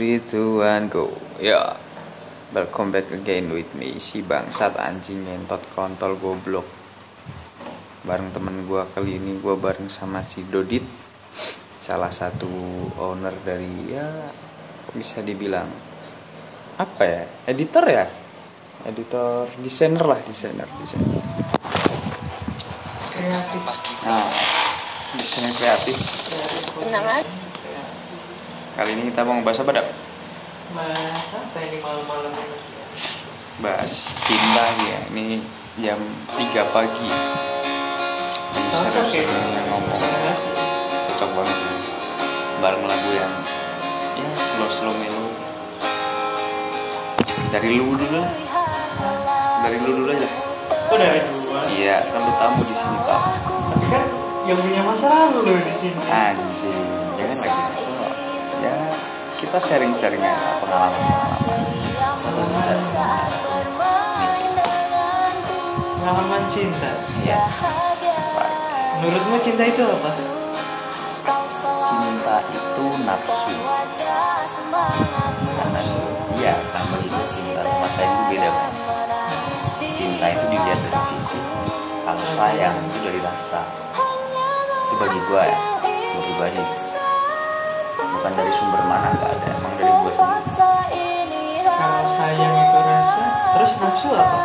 3, 2, 1, go. Ya Welcome back again with me Si bangsat anjing ngentot kontol goblok. Bareng temen gue kali ini gue bareng sama si Dodit Salah satu owner dari ya Bisa dibilang Apa ya Editor ya? Editor Desainer lah Desainer Desainer. Kreatif. Nah Desainer kreatif. Tenang aja. Kali ini kita mau ngebahas apa dak? mas apa ini malam-malam ini? Bahas cinta ya. Ini jam 3 pagi. Cocok ya? Cocok banget. Bareng lagu yang ya slow slow melo dari lu dulu lah. dari lu dulu aja. Kok dari dua iya kan lu tamu di sini pak. Tapi kan yang punya masa lalu loh di sini. Anjing. Jangan lagi. ya kita sharing sharing aja pengalaman. Pengalaman pengalaman cinta? Iya. Menurutmu cinta itu apa? Cinta itu nafsu. Karena iya sama itu cinta. Sama sayang itu beda kan cinta itu dilihat dari fisik kalau sayang itu dari rasa. Itu bagi gua ya. Gua pribadi bukan dari sumber mana nggak ada. Emang dari gua sendiri kalau sayang itu rasa terus nafsu apa?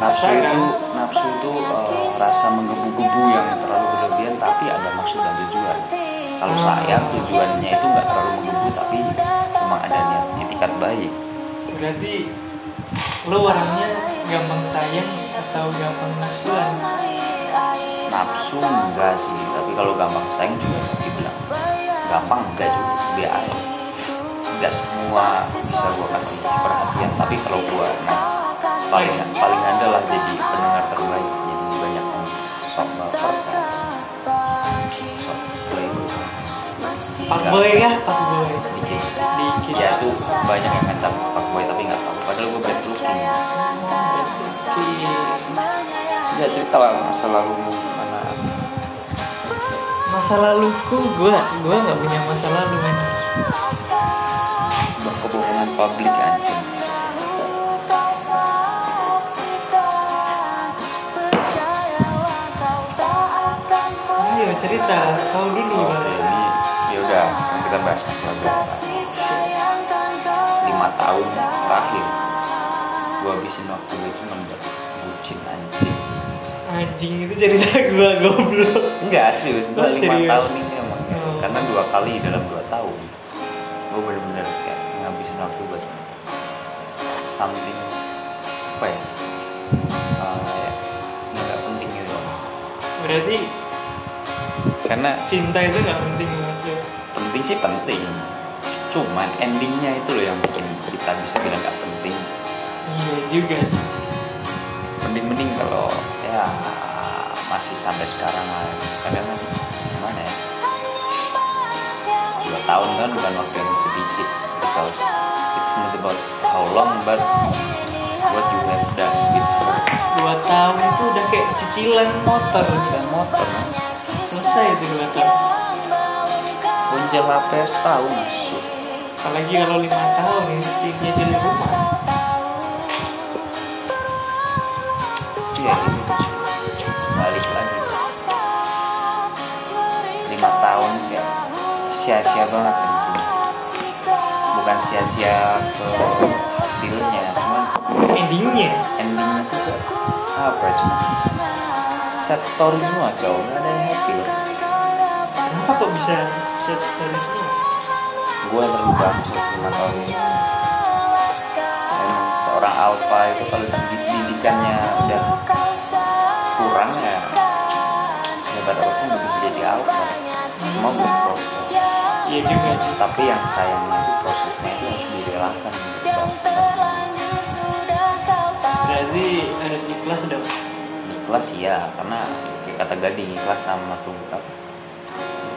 Nafsu kan? itu nafsu itu eh, rasa menggebu-gebu yang terlalu berlebihan tapi ada maksud dan tujuan. Kalau sayang tujuannya itu nggak terlalu menggebu tapi cuma ada niat itikat baik. Berarti lo orangnya gampang sayang atau gampang nafsuan nafsu enggak sih tapi kalau gampang sayang juga gampang enggak juga. Enggak semua bisa gua kasih perhatian tapi kalau gua nah, paling paling ada lah jadi pendengar terbaik jadi banyak yang pak boy kah pak boy. Dikit dikit ya itu banyak yang ngecap pak boy tapi nggak tahu. Padahal gua bad looking ya cerita lah gimana masa laluku gua gua nggak punya masa lalu men. Sebuah kebohongan publik anjing. Ayo cerita. Kau dulu Oh, ini ya udah kan kita bahas masalah lima tahun terakhir. Gua habisin waktu gue cuma buat anjing itu cerita gua goblok enggak serius gua Oh, lima serius? tahun ini emang ya. Oh. karena dua kali dalam dua tahun gua bener-bener kayak ngabisin waktu buat something apa ya ya nggak penting gitu berarti karena cinta itu nggak penting banget ya penting sih penting cuman endingnya itu loh yang bikin kita bisa bilang nggak penting iya juga mending-mending kalau ya masih sampai sekarang lah kadang kan gimana ya? Dua tahun kan bukan waktu yang sedikit. Because it's not about how long but what you have done gitu dua tahun itu udah kayak cicilan motor. Dan motor selesai itu dua tahun. Punjel HP setahun masuk apalagi kalau lima tahun ya cicilannya jadi rumah sia-sia banget kan sih bukan sia-sia ke hasilnya cuman endingnya? endingnya tuh apa ya cuma sad story semua jauh nggak ada yang happy loh. Kenapa kok bisa set story semua? Gue terluka selama lima tahun ini. Seorang alpha itu kalau didikannya udah kurang ya hebat apa pun bisa jadi alpha. Cuma butuh proses iya juga tapi yang sayangnya itu prosesnya itu harus direlakan berarti harus ikhlas dong ikhlas iya karena kayak kata gading ikhlas sama tunggu apa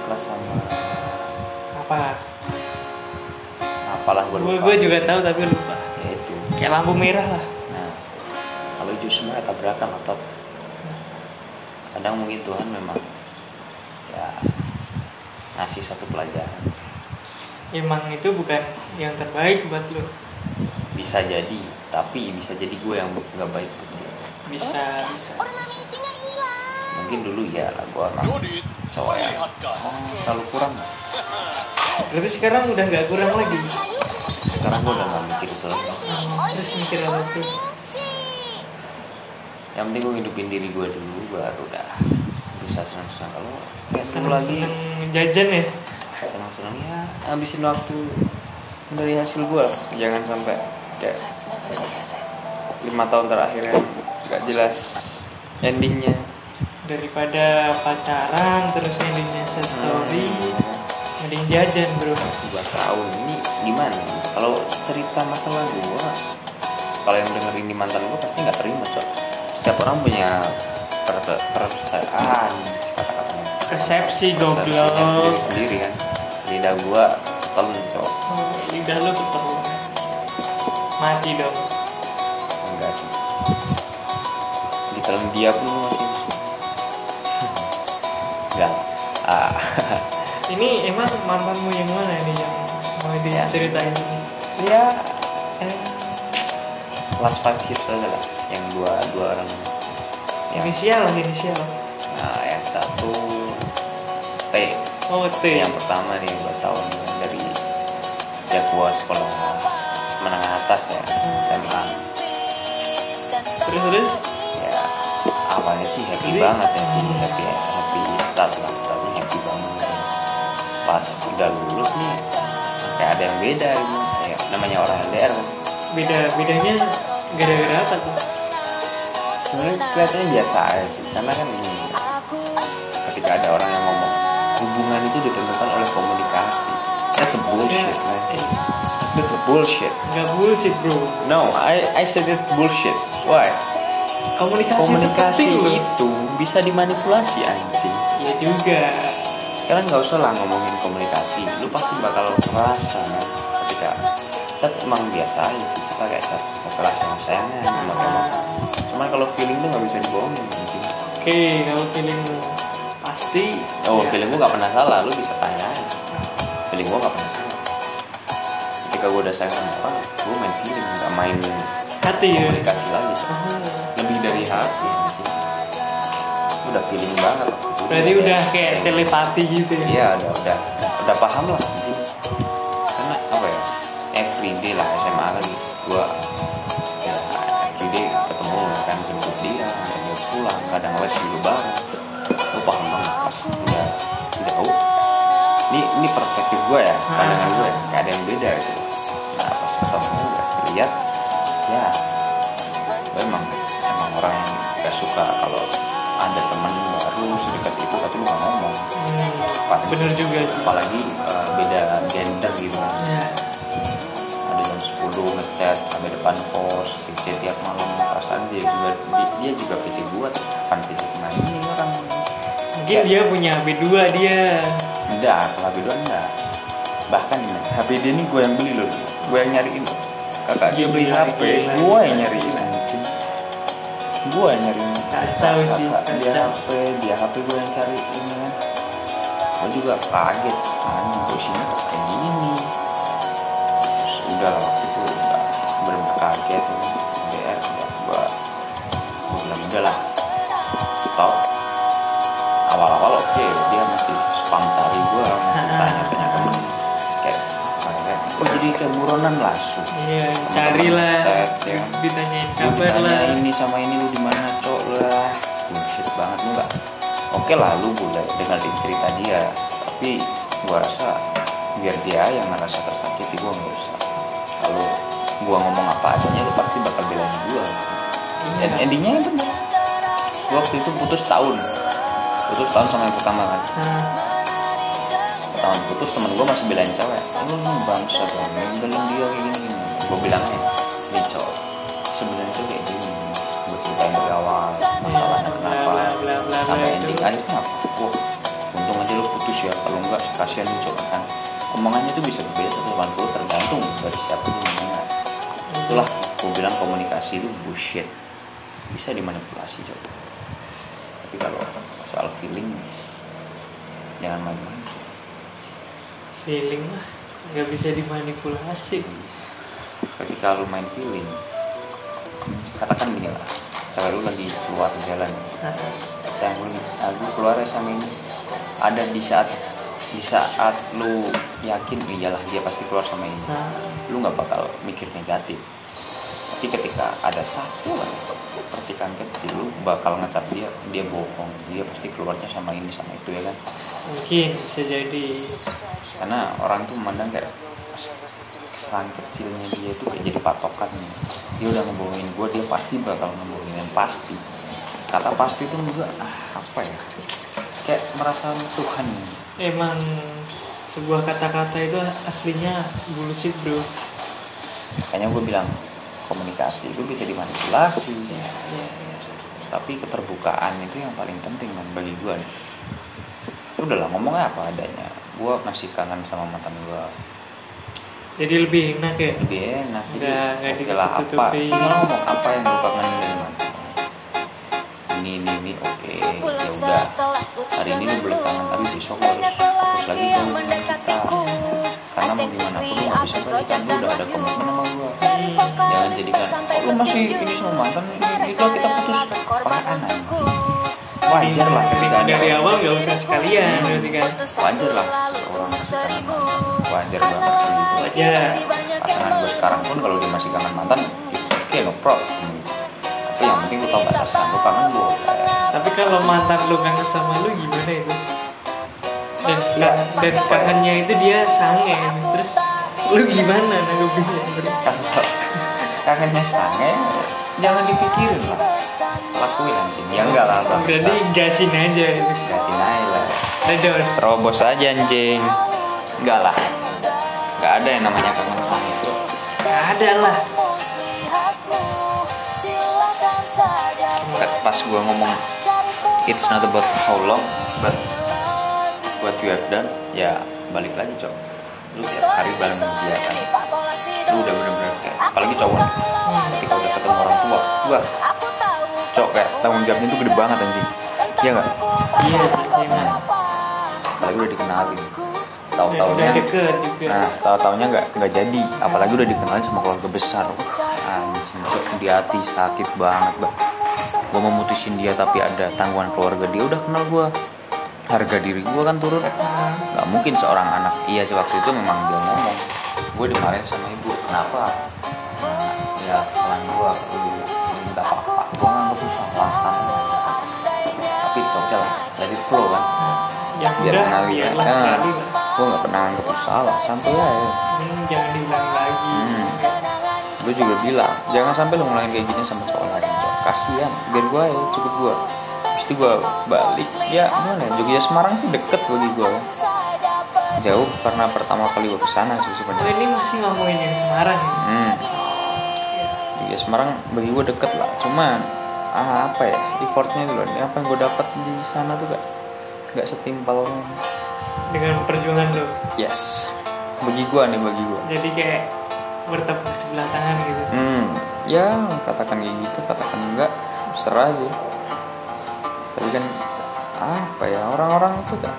ikhlas sama apa? Apalah gue lupa. gue juga tahu tapi lupa. Ya itu. Kayak lampu merah lah. Nah kalau hijau semua tabrakan otot. Kadang mungkin Tuhan memang ya ngasih satu pelajaran. Emang itu bukan yang terbaik buat lo bisa jadi tapi bisa jadi gue yang nggak baik buat dia. bisa bisa. mungkin dulu ya lah gue emang cowok. yang oh, terlalu kurang. Berarti sekarang udah nggak kurang lagi? Sekarang gue udah gak mikir itu lagi. Hmm, terus mikir apa tuh? Yang penting gue hidupin diri gue dulu baru udah bisa senang-senang. Kalau dulu lagi jajan ya? Senang-senang. Ya habisin waktu dari hasil gue lah. jangan sampai kayak lima tahun terakhir yang gak jelas endingnya. Daripada pacaran terus endingnya set story mending jajan bro. Dua tahun ini gimana? Kalau cerita masalah gue kalau yang denger ini mantan gue pasti nggak terima cok. Setiap orang punya per- perasaan persepsi goblok. sendiri sendiri kan? Lidah gue telan cok Oh, lidah lu keterlaluan mati dong. Enggak sih. Ditelan dia pun masih. Enggak. Ah. Ini emang mantanmu yang mana ini yang mau Ya. diceritain? Ya eh, last five years aja lah. Yang dua dua orang inisial lah inisial. Nah yang satu. T. Oh T. Yang pertama nih dua tahun dari ya gua sekolah menengah atas ya SMA terus terus? Ya awalnya sih happy Jadi- banget ya happy happy happy start lah startnya happy banget. Pas udah lulus nih kayak ada yang beda gitu. Ya, namanya orang LDR. Beda bedanya gara-gara apa tuh sebenarnya kelihatannya biasa aja sih karena kan ini ketika ada orang yang ngomong hubungan itu ditentukan oleh komunikasi. That's a bullshit Ya, man. That's a bullshit. Nggak bullshit bro. No I I said it's bullshit. Why? Komunikasi, komunikasi itu penting itu bisa dimanipulasi anjing. Ya juga. Sekarang nggak usah lah ngomongin komunikasi. Lu pasti bakal kerasa kan ketika chat emang biasa aja kita kayak chat sayang sayangnya emang emang cuman kalau feeling tuh nggak bisa dibohongin oke kalau feelingmu pasti oh ya, feeling gua nggak pernah salah lu bisa tanya feeling gua nggak pernah salah. Ketika gua udah sayang sama orang gua main feeling nggak main hati ya. komunikasi lagi. Oh, lebih dari hati udah feeling banget. Berarti udah kayak telepati gitu ya? Iya udah udah. Udah paham lah gua ya pandangan ya. Gak ada yang beda gitu. Nah pas ketemu udah lihat ya gua emang emang orang yang gak suka kalau ada temen baru sedekat itu tapi lu gak ngomong. Hmm, Apalagi- bener juga sih. apalagi uh, beda gender gitu. Kan ya ada jam 10 ngechat sampai depan kos PC tiap malam perasaan dia juga dia, juga PC gua tuh depan PC ke mana ini orang mungkin dia punya HP 2 dia. Enggak kalau beda enggak. bahkan ini HP dia ini gua yang beli loh. Gua yang nyariin. Kakak dia beli HP gua yang nyariin anjing. Gua yang nyariin. Kacau sih, dia. HP dia HP gua yang cariin kan gua juga kaget. Anjing sini kayak buronan langsung iya carilah. Chat, ya. ditanyain kabar lah. ini sama ini lu di mana cok lah. Bullshit banget lu nggak oke lah lu boleh dengerin cerita dia. Tapi gua rasa biar dia yang ngerasa tersakiti gua nggak usah. Kalau gua ngomong apa adanya lu pasti bakal belain gua. Iya. Dan endingnya bener gua waktu itu putus tahun. Putus tahun sama yang pertama kan. Nah, tahun putus temen gue masih belain cewek lu nih bangsa dong ngebelin dia kayak gini. Gini gue bilangnya nih cowok sebenarnya tuh kayak gini gue ceritain dari awal masalahnya kenapa sampai ending itu. akhirnya apa wah untung aja lu putus ya kalau enggak kasihan cowok kan. Omongannya tuh bisa berbeda 80 tergantung dari siapa lu ngomongnya itulah gue bilang komunikasi itu bullshit. Bisa dimanipulasi cowok. Tapi kalau soal feeling jangan main-main feeling lah. Nggak bisa dimanipulasi. Ketika lu main feeling katakan gini lah cewek lu lagi keluar di jalan sayang lu aku keluar ya sama ini ada di saat di saat lu yakin iyalah dia pasti keluar sama ini. Lu nggak bakal mikir negatif tapi ketika ada satu lah percikan kecil lu bakal ngecap dia dia bohong. Dia pasti keluarnya sama ini sama itu ya kan? Mungkin bisa jadi. Karena orang tuh memandang kayak kesalahan kecilnya dia itu kayak jadi patokan nih. Dia udah ngebohongin gue dia pasti bakal ngebohongin yang pasti. Kata pasti itu juga ah apa ya? Kayak merasa Tuhan. Emang sebuah kata-kata itu aslinya bullshit bro. Kayaknya gue bilang komunikasi itu bisa dimanipulasi. Ya, ya, ya. tapi keterbukaan itu yang paling penting man bagi gue nih. Udah lah ngomongnya apa adanya. Gue masih kangen sama mantan gue jadi lebih enak ya? Lebih enak. Nggak- nggak oke lah apa? tinggal ngomong apa yang lu kangenin dari mantan? Ini ini ini oke. Ya udah. hari ini lu boleh kangen tapi besok harus fokus lagi. ke hubungan kita karena mau gimana pun gak bisa balikan lu udah ada komitmen sama gua jangan jadikan. oh, lu masih ini sama mantan. Ini itu kita putus apaan anjing wajar lah ketika dari awal nggak usah sekalian berarti kan wajar lah. orang wajar banget sih. wajar. pasangan gue sekarang pun kalau dia masih kangen mantan it's okay no problem. Tapi yang penting lu tau batasan lu kangen lu tapi kalau mantan lu kangen sama lu gimana itu dan dan, dan kangennya itu dia sangen terus lu gimana nanggepinnya? Kangennya sange jangan dipikirin lah. Lakuin anjing. Ya enggak lah bang. Berarti gasin aja. Itu kasih naik lah. Aduh, terobos aja anjing. Enggak lah. Enggak ada yang namanya kangen sange. Nggak ada lah. Pas gua ngomong it's not about how long but what you have done ya balik lagi cok. Lu tiap hari bareng dia kan? Lu udah bener-bener kayak apalagi cowok. ketika udah ketemu orang tua gua cok kayak tanggung jawabnya itu gede banget anjing. Iya nggak? iya emang apalagi udah dikenalin. Deket juga nah tahu-taunya nggak nggak jadi. Apalagi udah dikenalin sama keluarga besar. Anjing cok. Di hati sakit banget bang gue mau mutusin dia tapi ada tanggungan keluarga dia udah kenal gue harga diri gue kan turun. Nggak mungkin seorang anak iya sih waktu itu memang dia ngomong gue dimarahin sama ibu kenapa? Ya kesalahan gue lu minta apa gue nganggep itu salah tapi it's okay lah it flow kan. Yang biar udah mengalir. nah, sekali lah. gue nggak pernah anggap itu salah santai aja. Hmm, jangan diulangi lagi. Hmm. gue juga bilang jangan sampai lu ngulangin kayak gini sama cowok lain kasian biar gue ya cukup gue Pasti gue balik. Ya gimana ya? Jogja Semarang sih deket bagi gue jauh karena pertama kali gue ke sana sih sebenarnya. Ini masih ngomongin yang Semarang ya? hmm. Jogja Semarang bagi gue deket lah. Cuman ah, apa ya? Effortnya dulu. Apa yang gue dapat di sana tuh gak nggak setimpal. Dengan perjuangan lo yes. Bagi gue nih bagi gue jadi kayak bertepuk sebelah tangan gitu? Hmm, ya katakan kayak gitu, katakan enggak, serah sih. Tapi kan apa ya orang-orang itu kan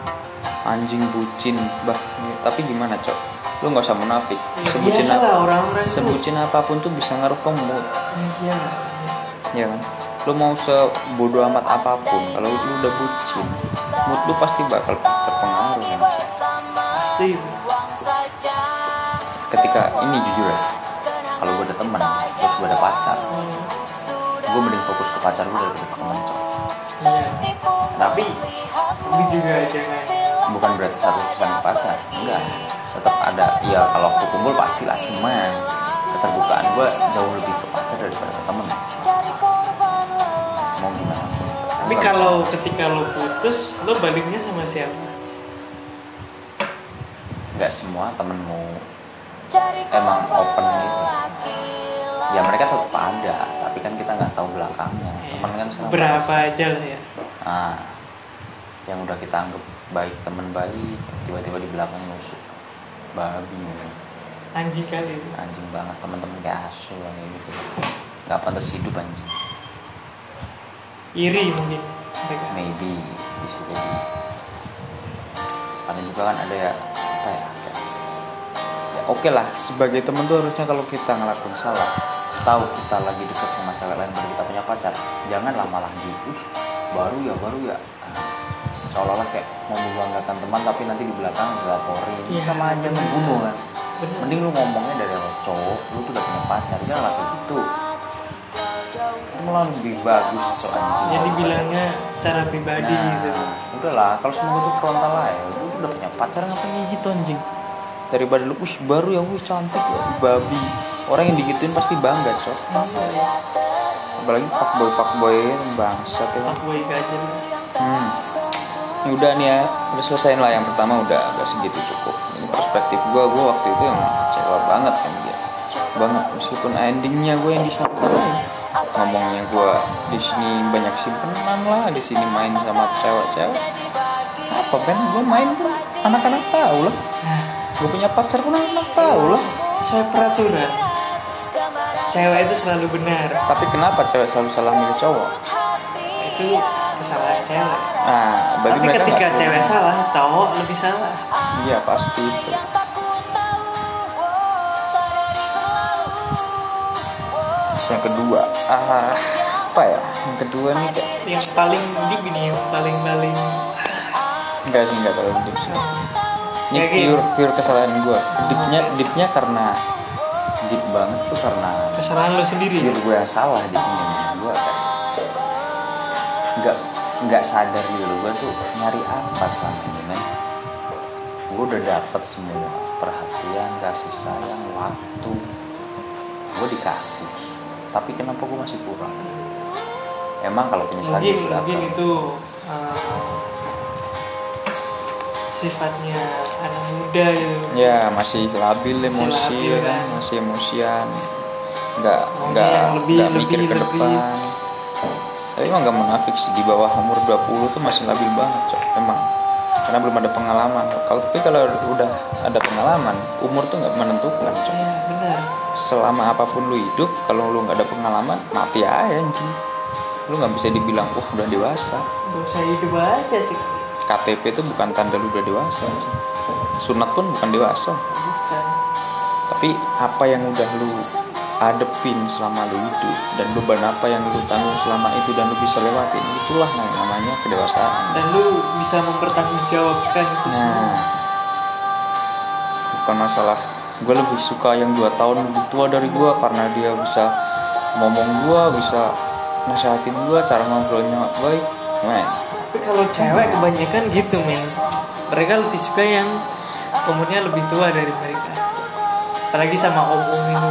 anjing bucin, bah. Tapi gimana cok? Lu nggak usah munafik. Ya, Sebutin apa? orang-orang tuh. Sebutin apa pun tuh bisa ngaruh ke mood, iya ya kan? Lu mau sebodoh amat apa pun, kalau lu udah bucin, mood lu pasti bakal terpengaruh. kan? pasti Ketika ini jujur ya, kalau gue ada teman, terus gue ada pacar, gue mending fokus ke pacar gue daripada ke teman cok. Tapi tapi juga jangan bukan berarti harus bukan pacar enggak. Tetap ada. Ya kalau waktu kumpul pasti lah. Cuman keterbukaan gue jauh lebih ke pacar daripada ke temen. Mau gimana tapi kalau ketika lo putus lo baliknya sama siapa? Nggak semua temenmu. Emang open gitu. ya mereka tetap ada tapi kan kita nggak tahu belakangnya. Temen kan sekarang berapa bebas. aja lah ya? Nah yang udah kita anggap baik temen baik tiba-tiba di belakang nusuk. Babi mungkin anjing kali itu. Anjing banget teman-teman kayak asu lah kayak gitu. Nggak pantas hidup anjing. Iri mungkin. Maybe bisa jadi. Paling juga kan ada ya apa ya oke lah sebagai temen tuh harusnya kalau kita ngelakuin salah tahu kita lagi dekat sama cewek lain baru kita punya pacar janganlah malah di "Ih, baru ya baru ya. Ah, seolah-olah kayak mau membanggakan teman tapi nanti di belakang dilaporin. Iya, sama aja membunuh kan. Bener. Mending lu ngomongnya dari awal cowok lu tuh udah punya pacar jangan lah kayak gitu itu. Malah lebih bagus tuh anjing jadi bilangnya secara pribadi Nah, gitu. udahlah kalau semua itu frontal lah ya lu udah punya pacar ngapain gitu anjing daripada lu wih baru ya wih cantik ya babi. Orang yang digituin pasti bangga cok. Apalagi fuckboy fuckboy bangsat ya. Aku aja hmm. Ini udah nih ya udah selesaiin lah. Yang pertama udah udah segitu cukup. Ini perspektif gue gue waktu itu emang kecewa banget kan dia. Banget meskipun endingnya gue yang disalah-salahin ngomongnya gue di sini banyak simpenan lah di sini main sama cewek-cewek. Apa kan gue main pun anak-anak tahu lah gue punya pacar pun anak tahu lah. Sesuai peraturan. Cewek itu selalu benar. Tapi kenapa cewek selalu salah milih cowok? Itu kesalahan cewek. Nah bagi tapi mereka ketika nggak cewek salah cowok lebih salah. Iya pasti itu. Yang kedua ah apa ya? Yang kedua nih kayak yang paling deep ini yang paling paling enggak sih enggak terlalu deep sih ini Ya, gitu. pure pure kesalahan gue deepnya deepnya karena deep banget tuh karena kesalahan lo sendiri. Pure gue yang salah di sini. Gue kayak nggak nggak sadar gitu gue tuh nyari apa selama ini men. Gue udah dapet semua perhatian kasih sayang waktu. Gue dikasih. Tapi kenapa gue masih kurang? Emang kalau penyesalan di mungkin belakang mungkin itu uh, sifatnya muda gitu ya masih labil emosi labil, ya kan? masih emosian. Nggak Maunya nggak yang lebih, nggak lebih, mikir ke lebih. depan. Tapi emang nggak munafik sih di bawah umur 20 tuh masih labil banget cok. Emang karena belum ada pengalaman. Kalau tapi kalau udah ada pengalaman umur tuh nggak menentukan cok. Iya benar. Selama apa pun lu hidup kalau lu nggak ada pengalaman mati aja anjing. Lu nggak bisa dibilang wah udah dewasa. Usah hidup aja sih. KTP itu bukan tanda lu udah dewasa anjing. Sunat pun bukan dewasa. Bukan. Tapi apa yang udah lu hadepin selama lu hidup dan beban apa yang lu tanggung selama itu dan lu bisa lewatin itulah yang namanya kedewasaan. Dan lu bisa mempertanggungjawabkan itu semua. Nah bukan masalah. Gue lebih suka yang dua tahun lebih tua dari gue karena dia bisa ngomong gue bisa nasehatin gue cara ngobrolnya baik. Men tapi kalau cewek kebanyakan gitu men. Mereka lebih suka yang umurnya lebih tua dari mereka. Apalagi sama om-om itu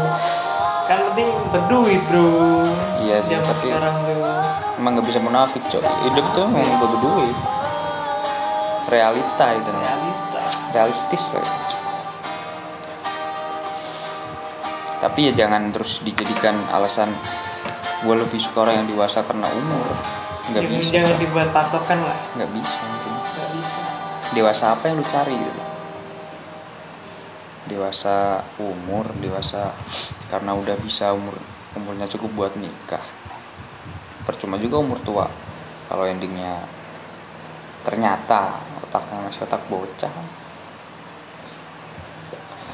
kan penting berduit bro. Iya sih, Zaman tapi- sekarang tuh emang nggak bisa munafik cok. Hidup tuh emang butuh duit realita itu. Realita. Realistis lah tapi ya jangan terus dijadikan alasan gue lebih suka orang yang dewasa karena umur. Nggak Jangan- bisa jangan dibuat patokan lah. Nggak bisa nggak bisa. Dewasa apa yang lu cari gitu dewasa umur dewasa karena udah bisa umur umurnya cukup buat nikah. Percuma juga umur tua kalau endingnya ternyata otaknya masih otak bocah.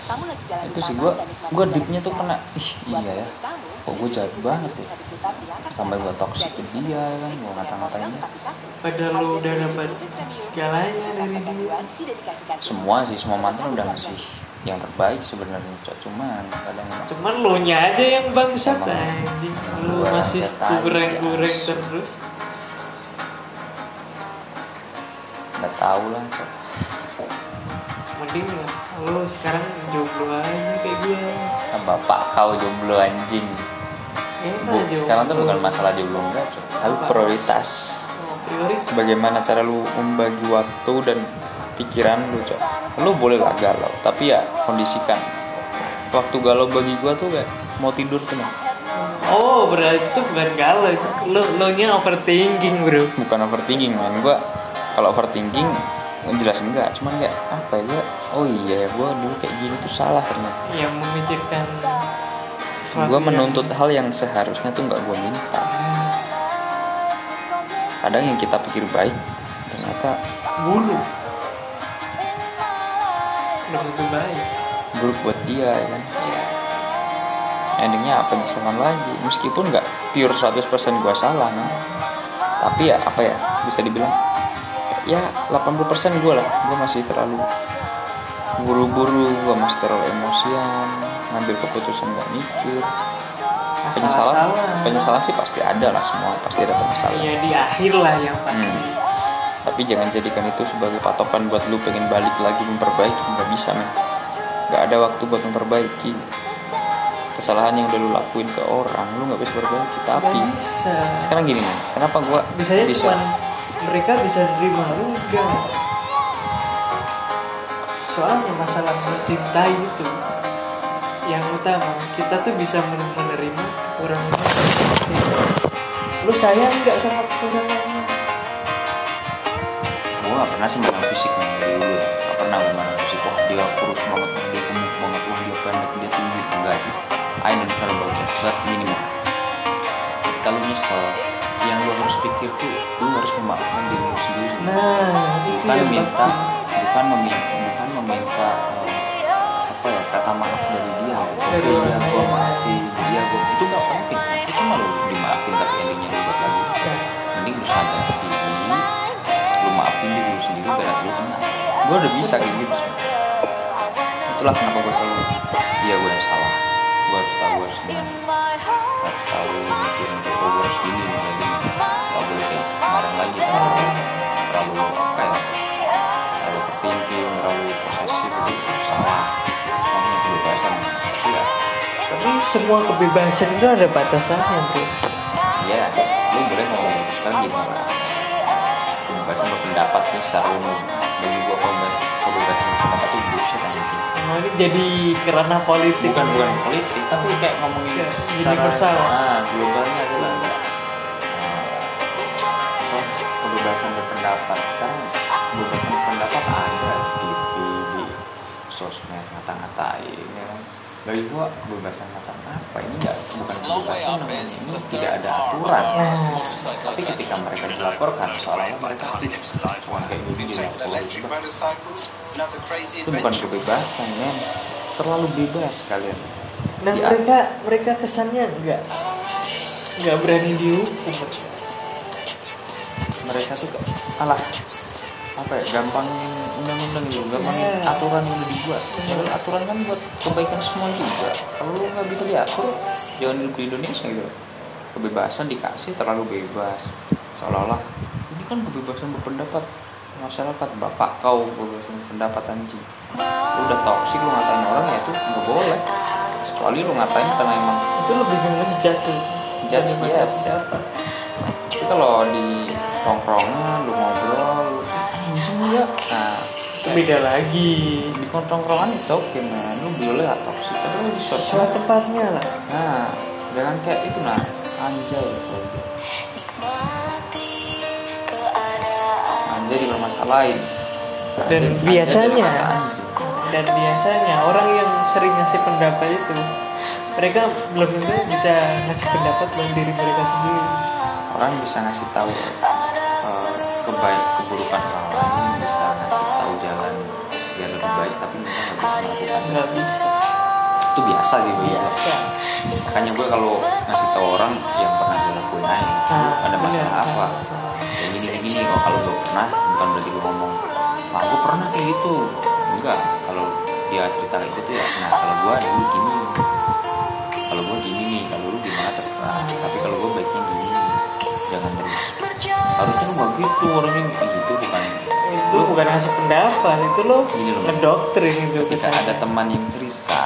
Kamu lagi jalan itu sih gue gue deepnya tuh kena ih iya ya. kok gue jahat banget ya? sampai gue toxic ke dia kan gue ngata-ngatain padahal lu udah dapat segalanya dari dia. semua sih semua mantan udah ngasih yang terbaik sebenarnya cok. Cuman kadang cuman lo nya aja yang bangsat anjing. lu masih sih, terus. Nggak tahu lah cok. Mending lu sekarang jomblo aja kayak gue Kan bapak kau jomblo anjing. Eh, Bu, sekarang tuh bukan masalah jomblo enggak cok. Tapi prioritas. Oh, prioritas. Bagaimana cara lu membagi waktu dan pikiran lu cok lu boleh lah galau tapi ya kondisikan. Waktu galau bagi gua tuh kayak mau tidur tuh oh berarti itu bukan galau. Itu lo lo nya overthinking bro. Bukan overthinking man gua kalau overthinking jelas enggak. Cuman kayak apa ya oh iya ya gua dulu kayak gini tuh salah ternyata. Yang memikirkan sesuatu gua yang- menuntut hal yang seharusnya tuh nggak gua minta. Kadang yang kita pikir baik ternyata bulu tentu baik buruk buat dia ya kan? Endingnya apa penyesalan lagi? Meskipun nggak pure 100% gua salah kan? Tapi ya apa ya bisa dibilang ya 80% gua lah. Gua masih terlalu buru-buru gua masih terlalu emosian ngambil keputusan gak mikir. Penyesalan penyesalan sih pasti ada lah semua pasti ada penyesalan. Iya di akhir lah yang pasti. Hmm. Tapi jangan jadikan itu sebagai patokan buat lu pengen balik lagi memperbaiki. Nggak bisa men. Nggak ada waktu buat memperbaiki. Kesalahan yang udah lu lakuin ke orang lu nggak bisa perbaiki. Tapi bisa. sekarang gini men. Kenapa gua Bisanya bisa? cuman mereka bisa nerima lu enggak. Soalnya masalah mencintai itu yang utama kita tuh bisa men- menerima orang lu sayang nggak sama orang lain gua nggak pernah sih mandang fisik men dari dulu ya. Nggak pernah gua mandang fisik. Wah dia kurus banget dia gemuk banget. Wah dia pendek dia tinggi. Enggak sih. I don't care about that but minimal. Kalau nyesel yang lu harus pikir tuh lu harus memaafkan diri lu sendiri. Nah bukan minta bukan meminta bukan meminta eh, apa ya kata maaf dari dia. Oke Dari ya lain. maafin dia gua itu gak penting. Itu cuma lu dimaafin tapi endingnya ribet lagi. Ya. mending lu sadar diri lu maafin diri lu sendiri biar lu tenang gua udah bisa kayak gitu itulah kenapa gua selalu iya gua yang salah. Gua harus tahu gua harus gimana. Harus tahu mikirin tuh oh, gua harus gini kayak gini. Gak boleh kayak kemarin lagi terlalu terlalu apa ya terlalu tertinggi terlalu posesif itu salah. Namanya kebebasan ya tapi semua kebebasan itu ada batasannya bro. Ya lu boleh ngomong sekarang gimana nih secara umum bagi gua kebe- kebebasan berpendapat itu bullshit aja sih? Nah, ini jadi kerana politik. Bukan bukan politik tapi kayak ngomongin Ya, secara universal. ah globalnya adalah ada apa, kebebasan berpendapat. Sekarang kebebasan berpendapat ada di di, di sosmed ngata-ngatain ya kan bagi gua kebebasan ngata apa? Ini enggak bukan kebebasan namanya ini tidak ada aturan. nah tapi ketika mereka dilaporkan seolah-olah mereka bukan kayak gini dilaporkan itu bukan kebebasan men. Terlalu bebas kalian. Nah Ya. mereka mereka kesannya enggak nggak berani dihukum. Mereka tuh kayak alah apa ya gampangin undang-undang gitu gampangin Iya. aturan yang dibuat padahal aturan kan buat kebaikan semua juga. Kalau lu nggak bisa diatur? Jangan hidup di Indonesia gitu. Kebebasan dikasih terlalu bebas. Seolah-olah ini kan kebebasan berpendapat. Masyarakat bapak kau kebebasan berpendapat anjing. Lu udah toksik lu ngatain orang ya itu nggak boleh. Kecuali lu ngatain karena emang itu lebih ngejat tuh Judge, yes. pendapat. tapi kalau di tongkrongan lu ngobrol lu anjing ya nah itu beda lagi. Di tongkrongan itu oke man. Lu boleh lah toksik tapi lu sesuai tempatnya lah. Nah jangan kayak itu nah. Anjay. Anjay dipermasalahin Dan Anjay- anjay biasanya- dan biasanya orang yang sering ngasih pendapat itu mereka belum tentu bisa ngasih pendapat dalam diri mereka sendiri. Orang bisa ngasih tahu eh, kebaik keburukan orang nggak bisa itu biasa gitu ya biasa. makanya gue kalau ngasih tahu orang yang pernah gue lakuin aja Ah, ada masalah bener. apa. Ya gini gini gini kok kalau gue pernah bukan berarti gue ngomong ah gue pernah kayak gitu. Enggak kalau dia cerita kayak gitu ya nah kalau gue ya lu gini kalau gue gini nih kalau lu gimana terserah. Tapi kalau gue baiknya gini jangan terus. Harusnya gak gitu orangnya kayak gitu itu bukan ngasih pendapat itu lo loh. ngedoktrin itu ketika ada teman yang cerita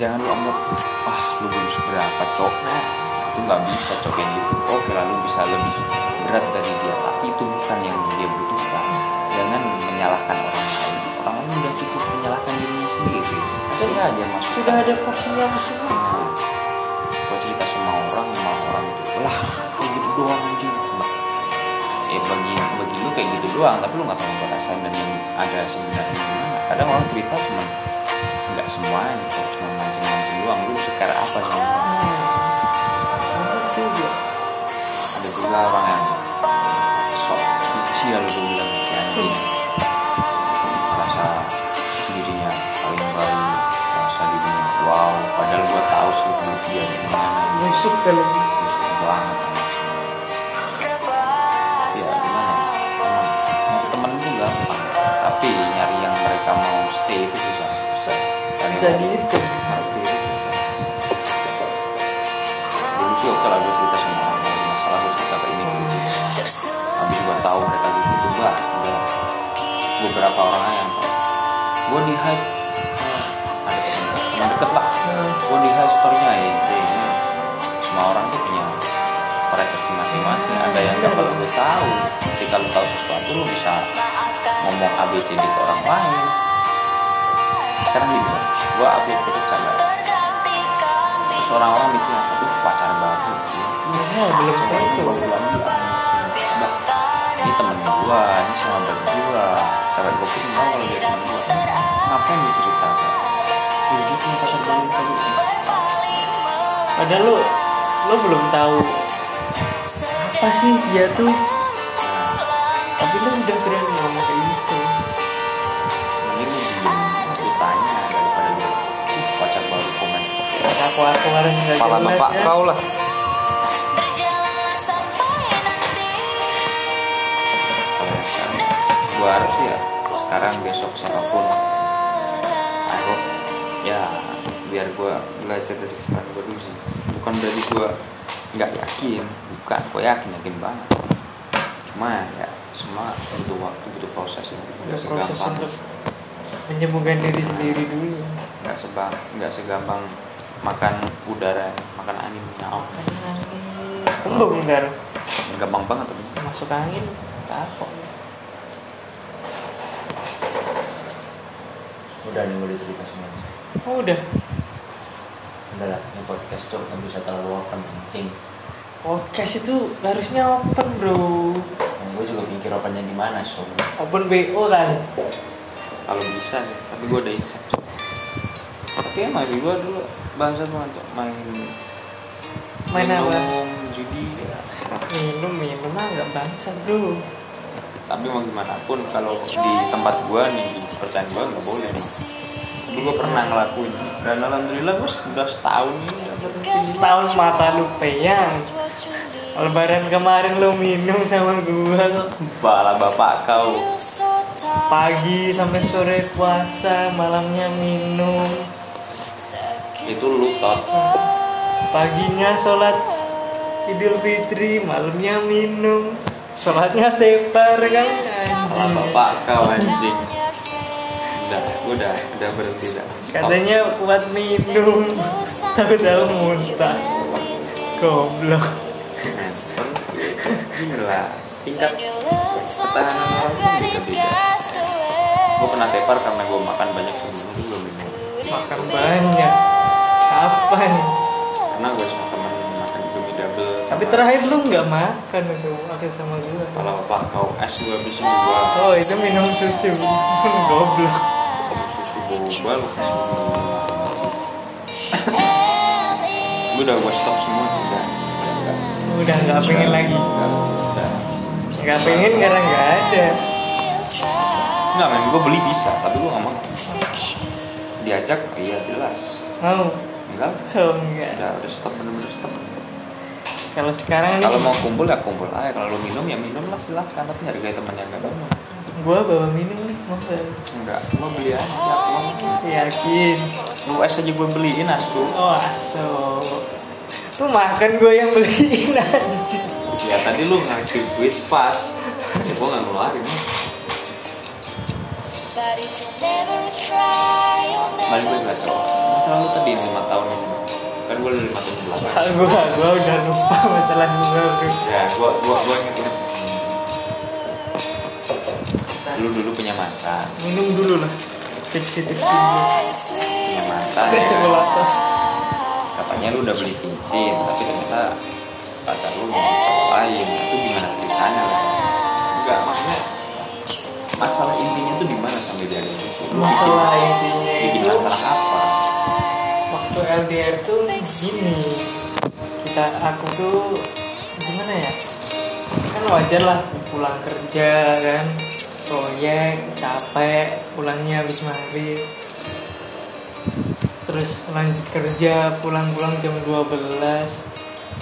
jangan lu anggap wah lu belum seberapa cok. Nah, itu nggak bisa cok yang gitu. Oke lalu bisa lebih berat dari dia. Tapi itu bukan yang dia butuhkan. Jangan menyalahkan orang lain. Orang lain udah cukup menyalahkan dirinya sendiri. Kasih aja mas sudah ada porsinya masing-masing. Gua cerita sama orang sama orang itu lah kayak gitu doang anjing. Eh bagi bagi lu kayak gitu doang tapi lu nggak tahu ada sebenarnya. Gimana kadang orang cerita cuma nggak semuanya kok cuma mancing-mancing doang. Lu sekarang apa juga ada juga orang yang sok suci ya lu bilang si anjing merasa dirinya paling baik padahal gue tahu sih dia gimana. Musuh kali temen deket lah gue hide storynya ya ini. Semua orang tuh punya privacy masing-masing. Ada yang gak perlu lu tahu. Ketika lu tahu sesuatu lu bisa ngomong ABCD ke orang lain. Sekarang gini gue update ke bercanda terus orang-orang mikir aduh pacar baru ya belum coba ini tentu temen gua, ini sahabat gua. Cewek gua pun tahu kalau dia temen gua. Ngapain dia cerita ya dia punya pacar baru tadi padahal lu lu belum tahu apa sih dia tuh. Tapi lu udah berani ngomong kayak gitu. Mending lu diem ceritanya daripada lu "Ih, pacar baru komen aku aku harus nggak jelas bapak ya. kau lah gua harus ya sekarang besok siapa pun. Hope ya biar gua belajar dari kesalahan gua dulu sih. Bukan berarti gua nggak yakin bukan gua yakin yakin banget. Cuma ya semua butuh waktu butuh proses ya nggak proses segampang. untuk menyembuhkan diri sendiri dulu nggak sebang nggak segampang makan udara makan angin. Nyawa kembung ntar gampang banget tapi masuk angin kapok udah nih udah cerita semuanya oh udah udah lah ini podcast tuh nggak bisa terlalu open kencing podcast itu harusnya open bro nah, gue juga mikir opennya di mana so open bo kan kalau bisa sih tapi gue udah insight Cok. tapi emang gue dulu bangsa banget Cok. main Main apa? minum, judi ya. minum minum mah nggak bangsa bro tapi mau gimana pun kalau di tempat gue nih persen gue nggak boleh nih. Tapi gue pernah ngelakuin. Dan alhamdulillah gue sudah setahun ini. Nggak berhenti tahun mata lu peyang lebaran kemarin lu minum sama gua kok. Bala bapak kau. Pagi sampai sore puasa malamnya minum. Itu lu tot. Paginya sholat idul fitri malamnya minum sholatnya tepar kan anjing. bapak kau anjing. Udah udah udah berhenti dah katanya kuat minum. Tahu-tahu muntah. Goblok. Gila. Tingkat ketahanan orang beda-beda gue pernah tepar karena gue makan banyak sebelum gue minum makan banyak. Kapan karena gue tapi terakhir lu nggak makan itu akhir sama gua. Kalau bapak kau es gue habisin dua oh itu minum susu. Goblok. Susu boba lu gue udah gue stop semua. Sih udah nggak pengen lagi. Nggak pengen karena nggak ada. Nggak men gue beli bisa tapi gue nggak mau. Diajak? Iya jelas. Mau? Enggak. Oh enggak. Udah udah stop bener-bener stop kalau sekarang nih kalau mau kumpul ya kumpul aja. Kalau lu minum ya minum lah silahkan. Tapi hargai teman yang gak minum gua bawa minum nih mau nggak? enggak gua beli aja yakin. Lu es aja gua beliin asu. Oh aso lu makan gua yang beliin anjing ya tadi lu ngasih duit pas. Ya gua nggak ngeluarin. Balik gue gak tau masalah lu tadi lima tahun ini tahun belakang Ah, gua gua udah lupa masalah gua bro. Ya gua gua gua inget inget lu dulu punya mantan. Minum dulu lah. Tipsi-tipsi gua punya mantan. Ya. coklatos katanya lu udah beli cincin tapi ternyata pacar lu mau cowok lain. Nah, itu gimana ceritanya? Lah enggak maksudnya masalah intinya tuh di mana sampai dia itu Lu masalah intinya. bikin itu masalah apa LDR tuh gini kita aku tuh gimana ya? Kan wajar lah pulang kerja kan. Proyek capek pulangnya habis maghrib. Terus lanjut kerja pulang-pulang jam 12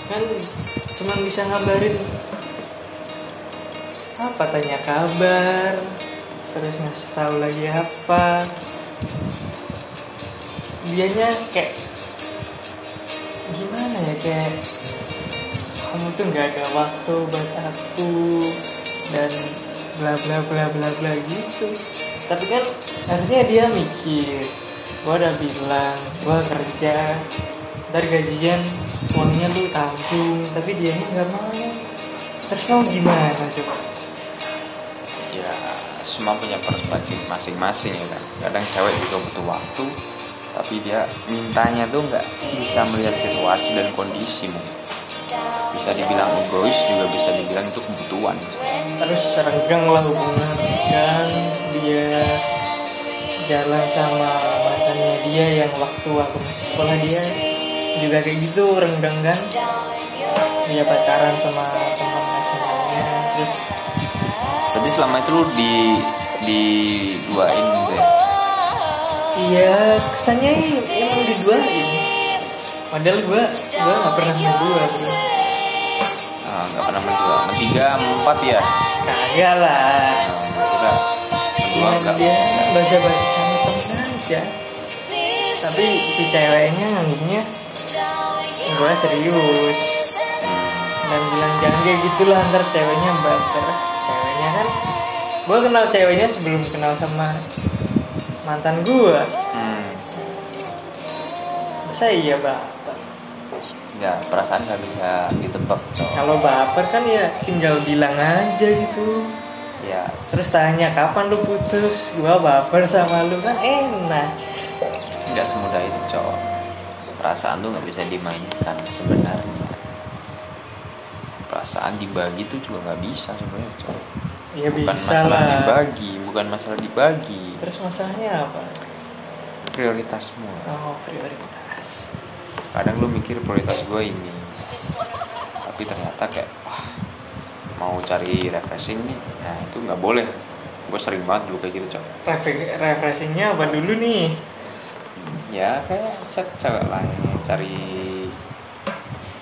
kan cuma bisa ngabarin apa tanya kabar? Terus ngasih tahu lagi apa. Dianya kayak gimana ya kayak kamu tuh nggak ada waktu buat aku dan bla bla bla bla bla gitu. Tapi kan harusnya dia mikir gua udah bilang gua kerja ntar gajian uangnya lu tanggung tapi dia nggak mau. Terus mau gimana coba ya semua punya perspektif masing-masing ya kan. Kadang cewek juga butuh waktu tapi dia mintanya tuh nggak bisa melihat situasi dan kondisi mungkin bisa dibilang egois juga bisa dibilang itu kebutuhan. Terus serenggang lah hubungan. Kan dia jalan sama mantannya dia yang waktu aku masih sekolah dia juga kayak gitu renggang kan? Dia pacaran sama teman SMA-nya terus tapi selama itu lu di di duain ya iya kesannya emang diduain padahal gua gua nggak pernah berdua bro Ah, nggak pernah berdua tiga empat ya? Kagak lah. Nah, enggak dia baca baca sama temen aja. Tapi si ceweknya nganggupnya gue serius. Dan bilang jangan kayak gitulah ntar ceweknya baper. Ceweknya kan gue kenal ceweknya sebelum kenal sama mantan gue hmm. masa iya baper ya perasaan nggak bisa ditebak kalau baper kan ya tinggal bilang aja gitu. Ya. Terus tanya kapan lu putus? Gue baper sama lu kan enak. Nggak semudah itu cowok. Perasaan tuh nggak bisa dimainkan sebenarnya. Perasaan dibagi tuh juga nggak bisa sebenarnya cowok. Ya bukan bisa masalah lah. dibagi bukan masalah dibagi terus masalahnya apa? Prioritasmu oh prioritas. Kadang lu mikir prioritas gue ini. Tapi ternyata kayak wah mau cari refreshing nih nah itu nggak boleh. Gue sering banget dulu kayak gitu Refre- refreshingnya apa dulu nih? Ya kayak chat cewek lain cari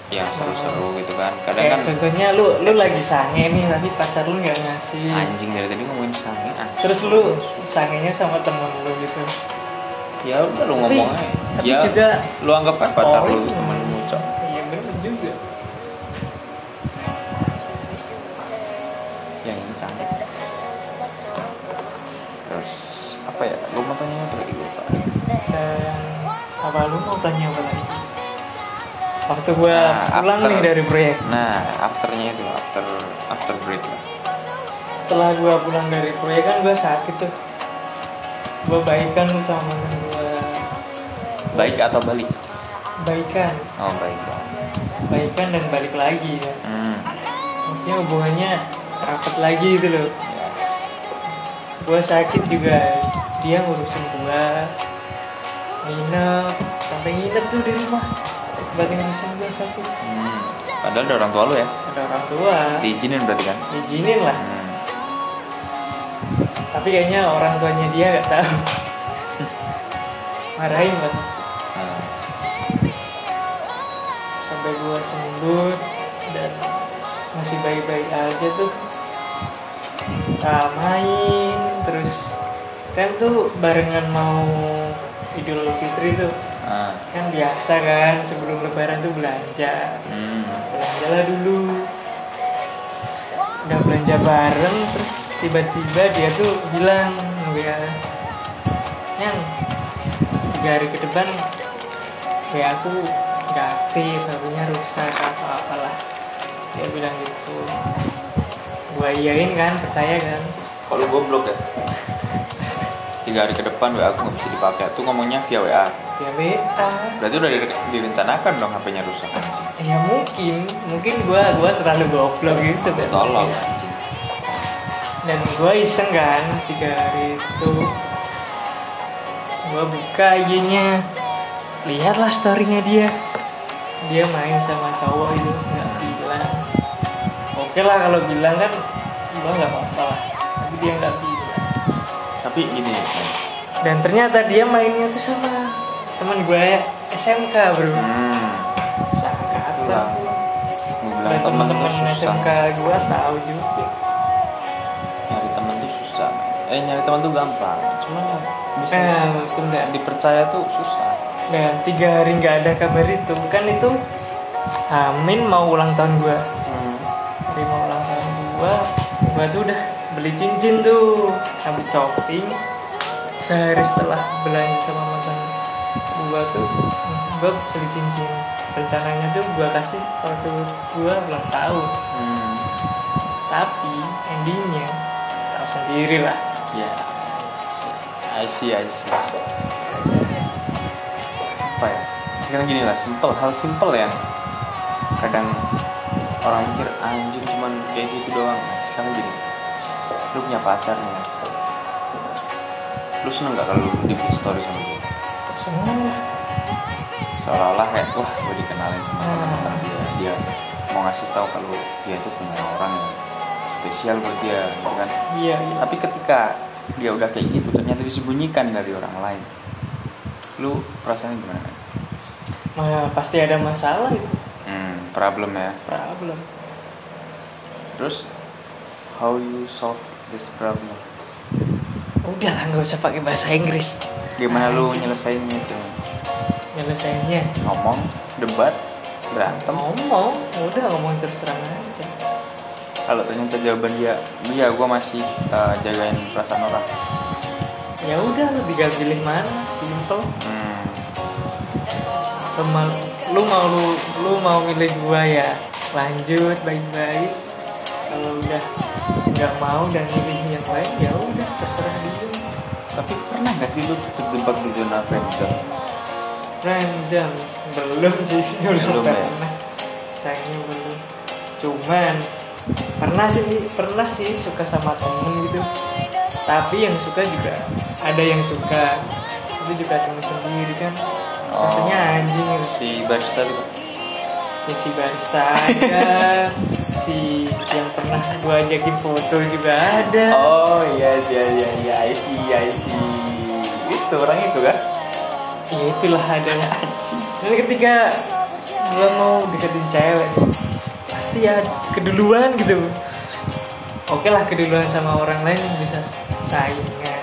yang seru-seru gitu kan. Kadang kan contohnya lu lu lagi sange nih tapi pacar lu nggak ngasih. Anjing dari tadi ngomongin sange terus lu sangenya sama temen lu gitu. Ya udah lu ngomong aja. tapi ya juga lu anggap aja pacar Oh, lu iya. temenmu cok. Iya bener juga. Yang ini cantik. Terus apa ya? Lu mau tanya apa lagi lupa dan apa lu mau tanya apa lagi? Waktu gua Nah, pulang after- nih dari proyek. Nah afternya itu after after break lah. Setelah gua pulang dari proyek kan gua sakit tuh gua baikan lu sama mantan gua. Baik atau balik? Baikan oh baik baikan dan balik lagi ya. Hmm. Maksudnya hubungannya rapat lagi gitu loh. Gue sakit juga. Dia ngurusin gue nginep. Sampai nginep tuh di rumah. Buat ngurusin gue sakit hmm. padahal ada orang tua lu ya? Ada orang tua. Diizinin berarti kan? Izinin lah. Tapi kayaknya orang tuanya dia gak tahu. Marahin banget sampai gue sembuh dan masih baik-baik aja tuh. Nah, main terus kan tuh barengan mau Idul Fitri tuh. Ah. kan biasa kan sebelum lebaran tuh belanja. Hmm. belanja lah dulu. Udah belanja bareng terus tiba-tiba dia tuh bilang ya. Yang tiga hari ke depan kayak aku nggak aktif HP-nya rusak atau apalah. Dia bilang gitu. Gua iyain kan percaya kan? Kalau goblok ya. Tiga hari ke depan WA aku nggak bisa dipakai. Tuh ngomongnya via WA ya WA berarti udah dire- direncanakan dong HP-nya rusak ya mungkin. Mungkin gua gua terlalu goblok gitu tolong dan gue iseng kan tiga hari itu. Gue buka IG-nya. Lihatlah storynya dia. Dia main sama cowok itu nggak bilang. Oke lah kalau bilang kan gue nggak apa-apa lah. Tapi dia nggak bilang. Tapi gini dan ternyata dia mainnya tuh sama teman gue SMK bro. Hmm. Sangat tuh teman-teman SMK gue tahu juga eh nyari temen tuh gampang. Cuman ya bisa nah sudah dipercaya tuh susah. Dan tiga hari nggak ada kabar itu. Kan itu Amin mau ulang tahun gue hmm. hari mau ulang tahun gue gue tuh udah beli cincin tuh. Habis shopping sehari setelah belanja sama mantan gue tuh gue beli cincin. Rencananya tuh gue kasih waktu gue ulang tahun. Hmm. tapi endingnya tahu sendiri lah ya I see I see. Apa ya? Sekarang gini lah simple hal simple yang kadang orang mikir anjing cuman kayak gitu doang. Sekarang gini lu punya pacar nih lu seneng gak kalau lu di story sama dia? Semua seolah-olah kayak wah gue dikenalin sama teman-teman dia. Dia mau ngasih tahu kalau dia itu punya orang. yang spesial buat dia gitu kan? Iya iya. Tapi ketika dia udah kayak gitu ternyata disembunyikan dari orang lain. Lu perasaannya gimana? Nah, pasti ada masalah itu. Hmm problem ya? Problem. Terus how you solve this problem? Udah lah nggak usah pakai bahasa Inggris. Gimana lu nyelesainnya itu? Nyelesainnya? Ngomong debat berantem? Ngomong udah ngomong terus terang aja kalau ternyata jawaban dia iya gue masih uh, jagain perasaan orang. Ya udah lu tinggal pilih mana? Simple. Hmm. mau lu mau lu, lu mau milih gua ya lanjut baik-baik. Kalau udah nggak mau dan milih yang lain ya udah terserah dia. Tapi pernah gak sih lu terjebak di zona friendzone Ranjang belum sih belum Belum ya? pernah. Sayangnya belum. Cuman pernah sih pernah sih suka sama temen gitu. Tapi yang suka juga ada yang suka. Itu juga temen sendiri kan. Oh. rasanya anjing gitu. si barista itu Ya, si barista ada. Si yang pernah gua ajakin foto juga ada. Oh iya iya iya iya I see I see itu orang itu kan? Ya itulah ada dan ketika gua mau deketin cewek ya keduluan gitu. Oke lah keduluan sama orang lain bisa saingan.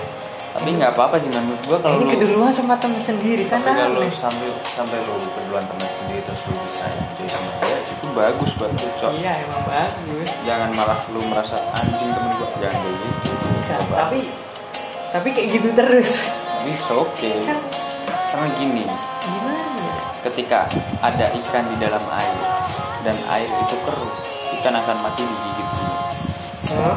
Tapi nggak apa-apa sih menurut gua kalau ini lu keduluan sama temen sendiri kan tapi kalau sampai sampai lu keduluan teman sendiri terus lu bisa jadi sama dia itu bagus buat lu cok. Iya emang bagus. Jangan malah lu merasa anjing temen gua jangan gitu. Enggak, tapi tapi kayak gitu terus. Tapi it's okay. Kan? Karena gini gimana ya? ketika ada ikan di dalam air dan air itu keruh ikan akan mati digigit semut Hah?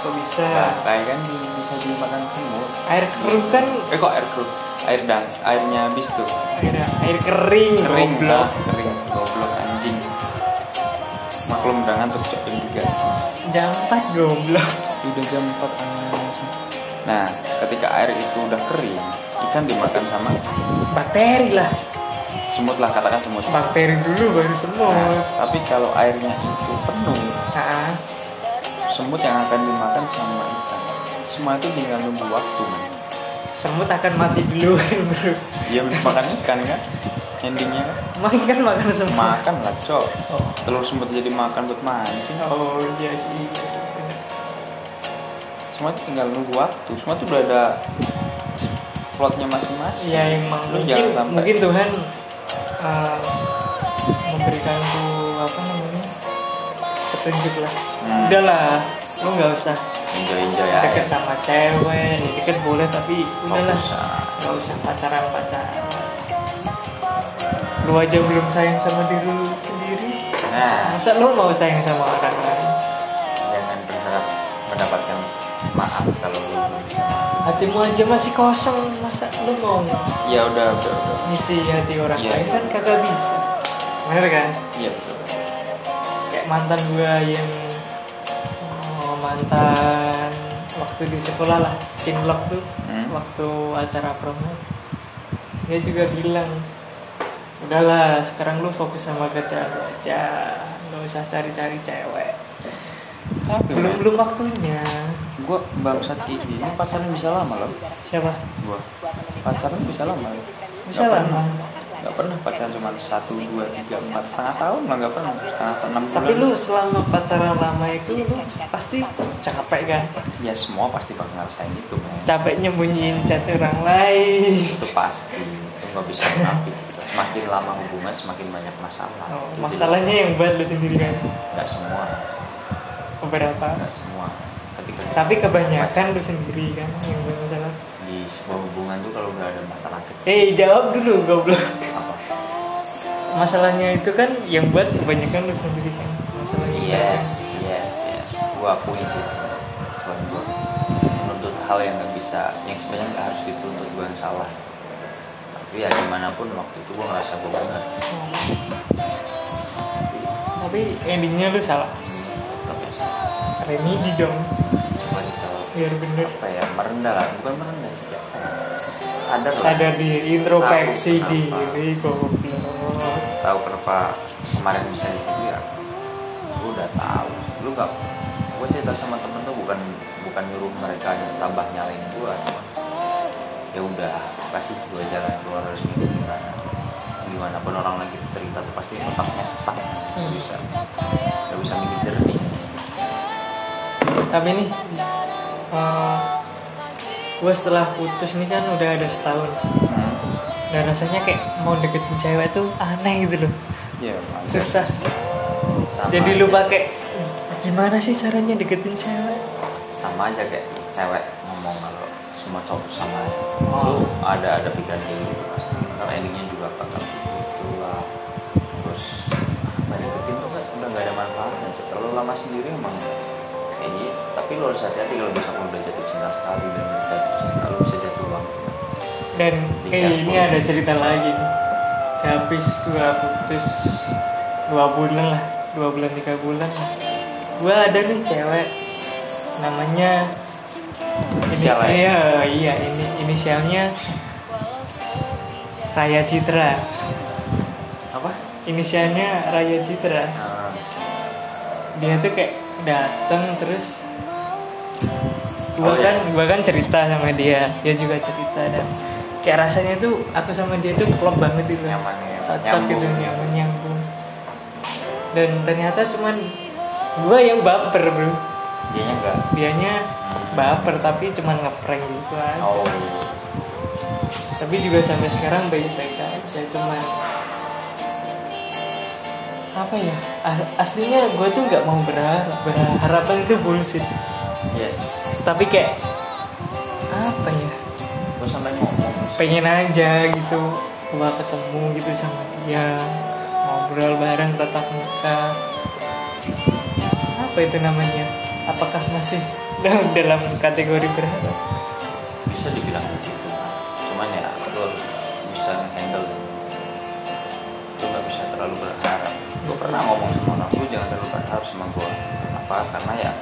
kok bisa? Nah, kayak kan bisa dimakan semut air keruh kan eh kok air keruh? Air dang airnya habis tuh. Air air kering kering goblok. kering goblok anjing. Maklum udah ngantuk cok jam tiga jam 4 goblok. Udah jam 4 anjing. Nah ketika air itu udah kering ikan dimakan sama bakteri lah semut lah katakan semut. Bakteri dulu baru Nah, semut tapi kalau airnya itu penuh ah semut yang akan dimakan sama ikan. Semua itu tinggal nunggu waktu men. semut akan mati dulu. Bro dia makan ikan kan? Endingnya kan? Makan makan semut. Makan lah cok. Oh, telur semut jadi makan buat mancing. Oh iya sih semua itu tinggal nunggu waktu. Semua itu udah ada plotnya masing-masing. Ya emang. Lu mungkin jangan sampai mungkin Tuhan uh, memberikan tuh apa namanya petunjuk lah. Hmm. udahlah lu nggak usah enjoy enjoy ya deket sama cewek ya deket boleh tapi udahlah. ah. nggak usah pacaran pacaran lu aja belum sayang sama diri lu sendiri. Nah. Masa lu mau sayang sama orang lain? Jangan berharap mendapatkan kalau hatimu aja masih kosong masa lu mau ya udah udah udah. ngisi hati orang Iya. lain kan kagak bisa. Bener kan? Iya. Betul kayak mantan gua yang oh, mantan waktu di sekolah lah cinlok tuh Hmm. waktu acara promo. Dia juga bilang udahlah sekarang lu fokus sama kerjaan lu aja. Nggak usah cari-cari cewek. Tapi belum belum waktunya gue bangsat ini pacaran bisa lama loh. Siapa? Gue pacaran bisa lama loh. Bisa Nggak lah pernah. nggak pernah pacaran cuma satu dua tiga empat setengah tahun lah nggak pernah. Setengah enam bulan. tapi lu selama pacaran lama itu lu pasti capek kan? Ya semua pasti bakal ngerasain itu men. capek nyembunyiin chat orang lain. Itu pasti. Itu nggak bisa munafik semakin lama hubungan semakin banyak masalah. Oh, masalahnya yang buat lu sendiri kan? Nggak semua. Beberapa. Nggak semua ketika tapi kebanyakan lu sendiri kan yang masalah. Di sebuah hubungan tuh kalau udah ada masalah kecil. Eh jawab dulu goblok. Apa? Masalahnya itu kan yang buat kebanyakan lu sendiri kan. Masalahnya yes yes yes. Gua akuin sih. Selain gua. Menuntut hal yang nggak bisa yang sebenarnya nggak harus dituntut gua yang salah. Tapi ya gimana pun waktu itu gua ngerasa gua benar. Tapi endingnya lu salah. Tapi yang salah. Remedi dong biar bener. Apa ya merendah lah. Bukan merendah sih apa ya sadar lah. Sadar diri introspeksi diri goblok tahu kenapa kemarin bisa gitu ya? Lu udah tahu. Lu gak gue cerita sama temen tuh bukan bukan nyuruh mereka tambah nyalain gue cuma ya udah kasih gue jalan keluar dari sini gimana? Gimana pun orang lagi cerita tuh pasti otaknya stuck. Nggak Hmm. bisa. Nggak bisa mikir jernih. Tapi nih gue setelah putus nih kan udah ada setahun. Dan rasanya kayak mau deketin cewek tuh aneh gitu loh. Ya susah. Sama jadi aja. lu pakai gimana sih caranya deketin cewek? Sama aja kayak cewek ngomong kalau semua cowok sama aja. Oh. lu ada ada pikiran kayak gitu pasti endingnya juga bakal gitu lah. Terus apa deketin tuh kan udah gak ada manfaatnya terlalu lama sendiri emang tapi lu harus hati-hati kalau besok lu udah jatuh cinta sekali dan jatuh cinta lu bisa jatuh ulang dan eh ini ada cerita lagi nih. Saya habis gua putus dua bulan lah dua bulan tiga bulan. Lah gua ada nih cewek namanya ini ya? iya iya ini inisialnya Raya Citra. Apa? Inisialnya Raya Citra. Nah, dia tuh kayak dateng terus gua Oh, iya. kan gua kan cerita sama dia. Dia juga cerita dan kayak rasanya tuh aku sama dia tuh klop banget itu nyaman ya. Cocok gitu nyaman nyambung. Dan ternyata cuman gua yang baper bro. Dianya enggak? Dianya baper tapi cuman ngeprank gitu aja. Oh. Tapi juga sampai sekarang baik-baik aja cuman apa ya aslinya gue tuh nggak mau berharap berharapan itu bullshit yes. Tapi kayak apa ya? Lu sampai ngomong. Pengen aja gitu gua ketemu gitu sama dia ngobrol bareng tatap muka. Apa itu namanya? Apakah masih dalam dalam kategori berharap? Bisa dibilang begitu cuman ya harus bisa handle. Lu nggak bisa terlalu berharap. Gue pernah ngomong sama orang lu jangan terlalu berharap sama gue kenapa? Karena ya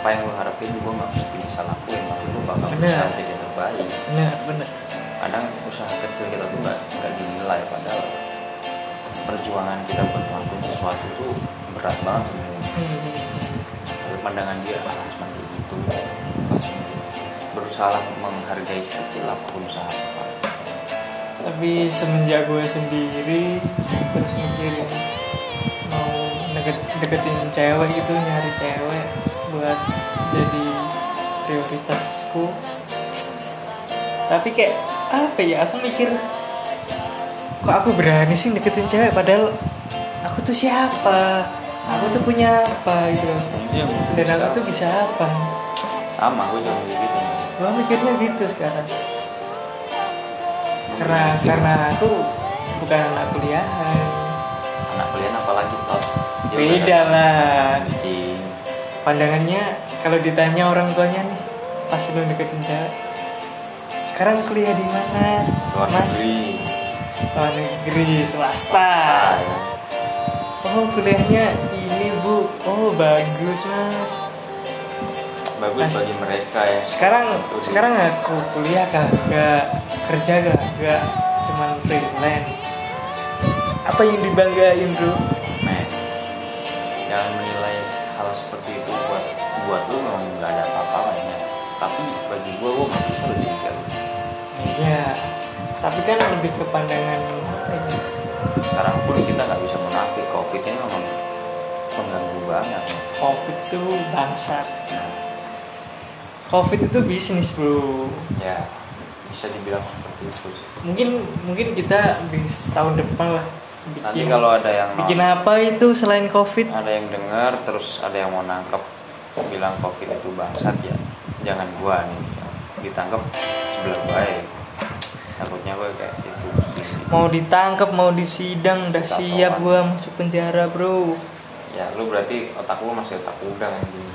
apa yang lu harapin gue nggak mesti bisa lakuin tapi lu bakal Bener. bisa jadi terbaik. Benar benar kadang usaha kecil kita tuh nggak nggak dinilai padahal perjuangan kita buat melakukan sesuatu tuh berat banget sebenarnya. Hmm. tapi pandangan dia ah cuma kayak gitu. Berusaha menghargai sekecil apa pun usaha apa tapi semenjak gue sendiri terus mikirin mau deket, deketin cewek gitu nyari cewek buat jadi prioritasku. Tapi kayak apa ya aku mikir kok aku berani sih deketin cewek? Padahal aku tuh siapa? Aku tuh punya apa gitu Iya, dan aku tuh bisa apa? Sama gue juga begitu gue mikirnya gitu sekarang. Karena karena aku bukan anak kuliahan. Anak kalian apalagi top udah beda lah pandangannya kalau ditanya orang tuanya nih pas lu deketin cewek sekarang kuliah di mana? Luar mas negeri. Luar negeri swasta. Ah, oh kuliahnya ini bu. Oh bagus mas. Bagus Mas. bagi mereka ya. sekarang sekarang aku kuliah kagak kerja kagak cuman freelance. Apa yang dibanggain bro iya tapi kan lebih ke pandangan ya? sekarang pun kita nggak bisa munafik covid ini memang mengganggu banget. Covid itu bangsat. Nah, covid itu bisnis bro. Ya bisa dibilang seperti itu mungkin mungkin kita di tahun depan lah nanti bikin kalau ada yang bikin apa itu selain covid? Ada yang dengar terus ada yang mau nangkep bilang covid itu bangsat ya. Jangan gua nih ditangkap sebelah ya takutnya gua kayak itu mau ditangkap mau disidang udah siap gua masuk penjara bro. Ya lu berarti otak lu masih otak udang anjing.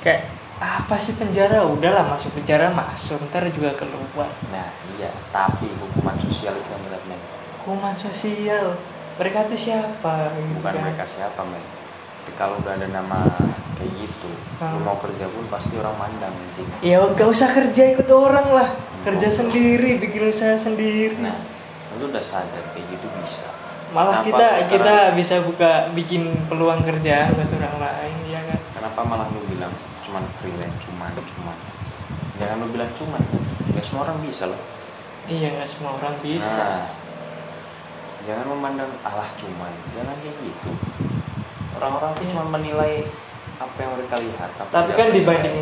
Kayak apa sih penjara? Udahlah masuk penjara masuk. Ntar juga keluar. Nah iya. Tapi hukuman sosial itu yang berat men. Hukuman sosial? Mereka tuh siapa? Gitu bukan kan. mereka siapa men. Tapi kalau udah ada nama kayak gitu lu Hmm. mau kerja pun pasti orang mandang anjing. Ya gak usah kerja ikut orang lah kerja sendiri bikin usaha sendiri. Nah lu udah sadar kayak gitu bisa. Malah Kenapa kita sekarang- kita bisa buka bikin peluang kerja buat orang lain ya kan? Kenapa malah lu bilang cuman freelance cuman cuman? Jangan lu bilang cuman ya semua orang bisa loh iya nggak semua orang bisa. Nah, jangan memandang alah cuman. Jangan kayak gitu. Orang-orang tuh cuma menilai apa yang mereka lihat tapi tidak kan dibanding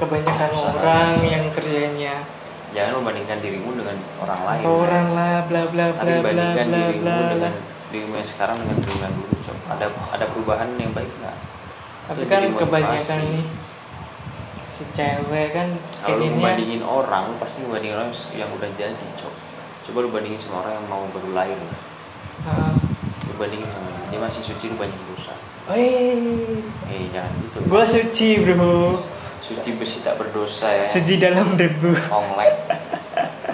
kebanyakan orang yang kerjanya jangan membandingkan dirimu dengan orang lain. orang lah bla bla tapi bla bla bandingkan bla dirimu bla. bla dengan dirimu yang sekarang dengan dirimu yang dulu Cok. ada ada perubahan yang baik nggak? Tapi kan kebanyakan nih si cewek kan kalau lu membandingin orang pasti membandingin orang yang udah jadi cok. Coba lu bandingin sama orang yang mau baru lahir. Ah. lu bandingin sama dia. Dia masih suci lu banyak dosa. Eh jangan gitu. Gua suci bro suci bersih tak berdosa ya. Suci dalam debu. Onglek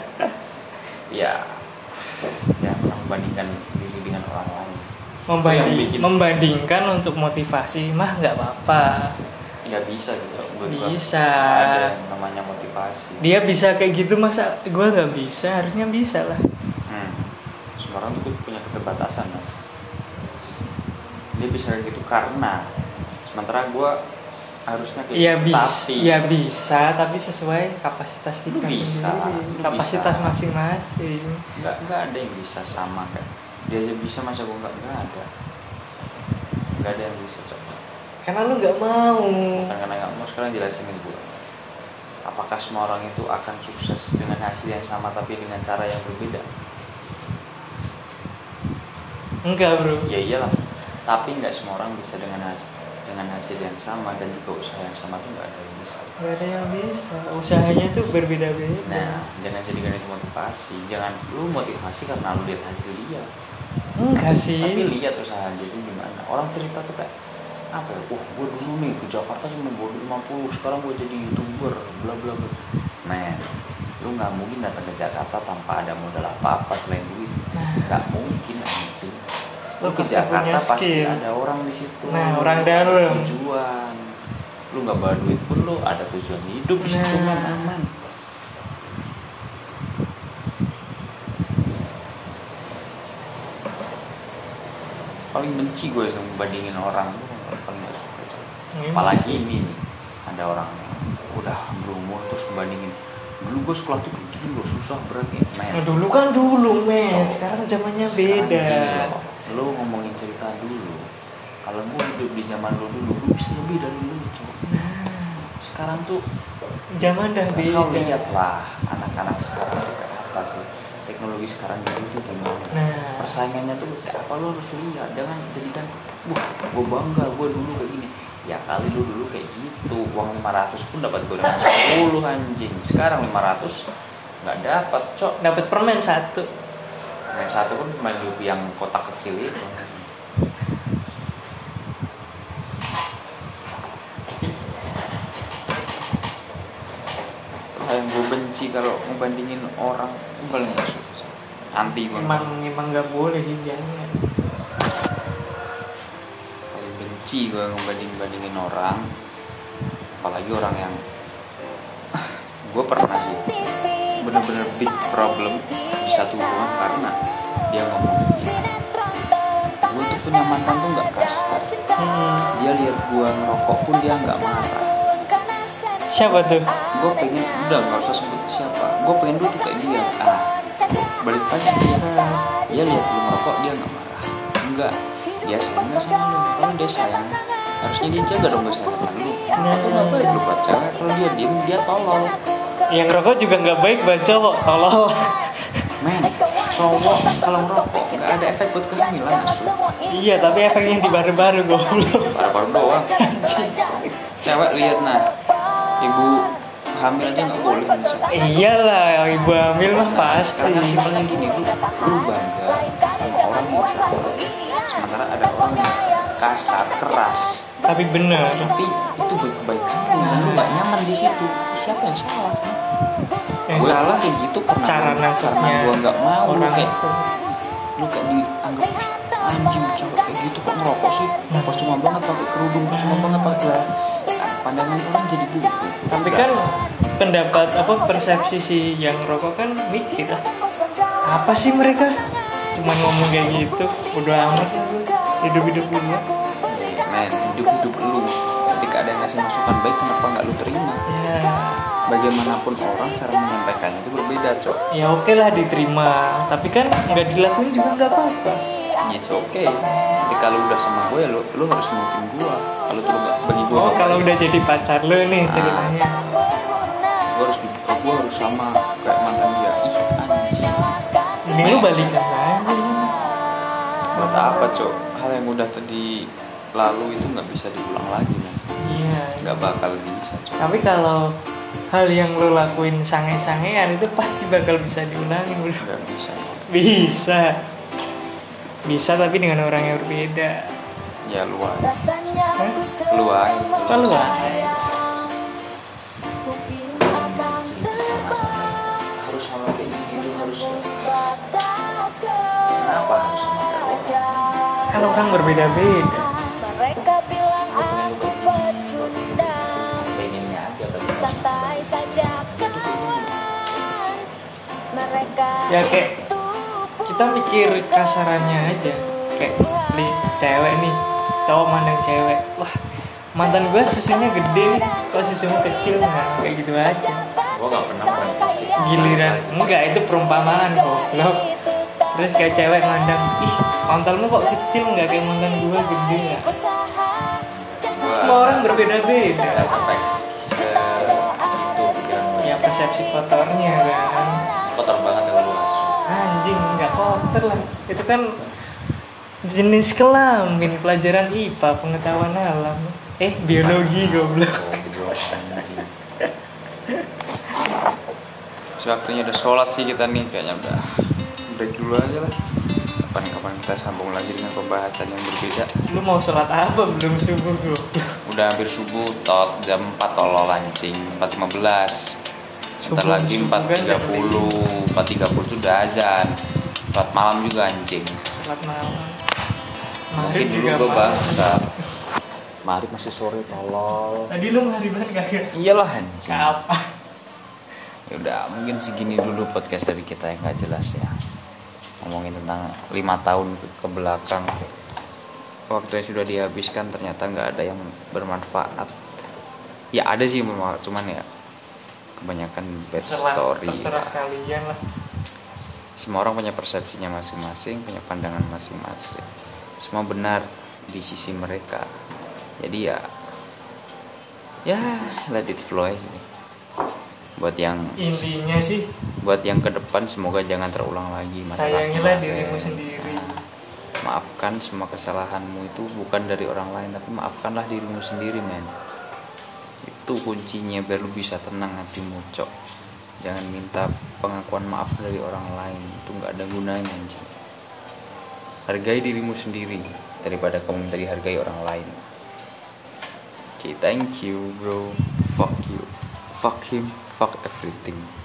ya. Jangan pernah membandingkan diri dengan orang lain. Membanding, bikin- membandingkan untuk motivasi mah nggak apa-apa. Nggak bisa sih gua. Bisa. Nggak ada yang namanya motivasi. Dia bisa kayak gitu masa gua nggak bisa? Harusnya bisa lah. Hmm. semua orang tuh punya keterbatasan kan? dia bisa kayak gitu karena sementara gue harusnya kayak Iya gitu, bisa, tapi iya bisa, tapi sesuai kapasitas kita Lu bisa, sendiri, lu kapasitas masing-masing. nggak nggak ada yang bisa sama kan dia aja bisa masa gue nggak nggak ada. Nggak ada yang bisa coba Karena lu nggak mau. bukan karena nggak mau sekarang jelasin gue apakah semua orang itu akan sukses dengan hasil yang sama tapi dengan cara yang berbeda? Enggak bro. ya iyalah. Tapi nggak semua orang bisa dengan hasil dengan hasil yang sama dan juga usaha yang sama tuh nggak ada yang bisa Gak ada yang bisa. Usahanya tuh berbeda-beda. nah jangan jadikan itu motivasi jangan lu motivasi karena lu lihat hasil dia enggak sih. tapi lihat usaha dia itu gimana orang cerita tuh kayak apa ya wah gue dulu nih ke Jakarta cuma duit 50 sekarang gue jadi youtuber bla bla bla men lu nggak mungkin datang ke Jakarta tanpa ada modal apa apa selain duit Nah. nggak mungkin Lu ke Jakarta pasti ada orang di situ. Nah, orang dalam. tujuan. Lu nggak bawa duit pun lu ada tujuan hidup di situ Nah. man. Aman. Paling benci gue sama bandingin orang. Paling gak suka. Apalagi ini nih ada orang yang udah berumur terus bandingin. Dulu gue sekolah tuh kayak gini loh susah berat men Nah, dulu kan dulu men, sekarang zamannya beda. loh, lu ngomongin cerita dulu. Kalau gue hidup di zaman lu dulu lu bisa lebih dari lu cowok Nah, sekarang tuh zaman dah beda. kau lihat lah anak-anak sekarang tuh kayak apa sih? Teknologi sekarang dulu tuh gimana? Nah, persaingannya tuh kayak apa? Lu harus lihat. Jangan jadikan wah gue bangga gue dulu kayak gini. Ya kali lu dulu kayak gitu. Uang 500 pun dapat gorengan 10 anjing. Sekarang 500 nggak dapat cok. Dapat permen satu. Yang satu pun cuma yang kotak kecil itu. Yang gue benci kalau ngebandingin orang gue paling gak suka. Anti banget. Emang emang nggak boleh sih jangan. paling benci gue ngebanding bandingin orang apalagi orang yang gue pernah sih bener-bener big problem di satu rumah karena dia ngomong gue tuh punya mantan tuh nggak kasar. Hmm, dia lihat gue ngerokok pun dia nggak marah. Siapa tuh? gue pengen udah nggak usah sebut siapa. Gue pengen dulu tuh kayak dia. Ah balik lagi dia dia lihat lu merokok dia nggak marah. Enggak. Dia sayang sama lu. Kalau dia sayang. Harusnya dia jaga dong kesehatan lu. Aku nggak baik lu cewek kalau dia diem dia tolol. yang rokok juga nggak baik buat cowok tolol men cowok kalau ngerokok nggak ada efek buat kehamilan iya tapi efeknya di baru-baru goblok. Paru-paru doang. Cewek lihat nah ibu hamil aja nggak boleh misalnya iyalah ibu hamil mah pasti. Karena simpelnya gini lu lu bangga sama orang yang bisa sementara ada orang yang kasar keras. Tapi bener tapi itu baik kebaikan lu gak nyaman di situ. Siapa yang salah yang Gua salah kayak gitu karena cara karena nangkepnya gua nggak mau orang kayak itu. lu kayak dianggap anjing cewek kayak gitu kok ngerokok sih? Percuma banget pakai kerudung percuma banget pakai gelar pandangan orang jadi gitu. Tapi kan pendapat apa persepsi si yang rokok kan mikir lah apa sih mereka? Cuman ngomong kayak gitu udah amat. Hidup hidup dulu men hidup hidup lu ketika ada yang ngasih masukan baik kenapa nggak lu terima? Ya bagaimanapun orang cara menyampaikannya itu berbeda cok. Ya oke lah diterima. Tapi kan nggak dilakuin juga nggak apa-apa. Yes oke. Ketika lu udah sama gue ya lu lu harus nurutin gue kalau tuh lu nggak bagi gue oh kalau udah jadi pacar lo nih ceritanya. Gue harus gue harus sama kayak mantan dia. Ih anjing. Ini lu balikan aja buat apa cok? Hal yang udah tadi lalu itu nggak bisa diulang lagi iya. Nggak bakal bisa cok. Tapi kalau hal yang lo lakuin sange-sangean itu pasti bakal bisa diulangi nggak bisa. Bisa. Bisa tapi dengan orang yang berbeda. Ya lu aja Rasanya aku lu aja apa lu? Mungkin akan terbang. Harus sama kayak gini lu harus. Tembus batas Kenapa harus sama kayak orang? kewajaran kan orang berbeda-beda Ya, kayak kita mikir kasarannya aja. Kayak nih cewek nih cowok mandang cewek. Wah mantan gue susunya gede nih. Kok susunya kecil nah kayak gitu aja. Gua nggak pernah giliran. Enggak itu perumpamaan goblok. Terus kayak cewek mandang ih mantalmu kok kecil nggak? Kayak mantan gue gede ya semua orang berbeda-beda. Gue ya persepsi kotornya kan kotor lah. Itu kan jenis kelamin pelajaran IPA pengetahuan alam. Eh biologi goblok. Goblok anjing waktunya udah sholat sih kita nih kayaknya udah break dulu aja lah. Kapan-kapan kita sambung lagi dengan pembahasan yang berbeda. Lu mau sholat apa belum subuh goblok? Udah hampir subuh tot jam 4 tolol lancing 4.15 Bentar Subuh- lagi subuh kan jam 4.30 4.30 itu udah azan sholat malam juga anjing. Sholat malam. Mungkin dulu gue bangsa. Mari masih sore tolol. Tadi lu banget kagak iyalah anjing. Apa ya udah mungkin segini dulu podcast dari kita yang nggak jelas ya. Ngomongin tentang lima tahun ke, belakang. Waktu yang sudah dihabiskan ternyata nggak ada yang bermanfaat. Ya ada sih bermanfaat cuman ya kebanyakan bad terserah story. terserah ya. kalian lah semua orang punya persepsinya masing-masing punya pandangan masing-masing. Semua benar di sisi mereka. Jadi ya ya let it flow aja buat yang intinya sih buat yang ke depan semoga jangan terulang lagi masalah sayangilah kemarin. dirimu sendiri. Nah, maafkan semua kesalahanmu itu bukan dari orang lain tapi maafkanlah dirimu sendiri men. Itu kuncinya biar lu bisa tenang hatimu cok jangan minta pengakuan maaf dari orang lain. Itu nggak ada gunanya anjing. Hargai dirimu sendiri daripada kamu minta dihargai orang lain. Oke thank you bro. Fuck you. Fuck him. Fuck everything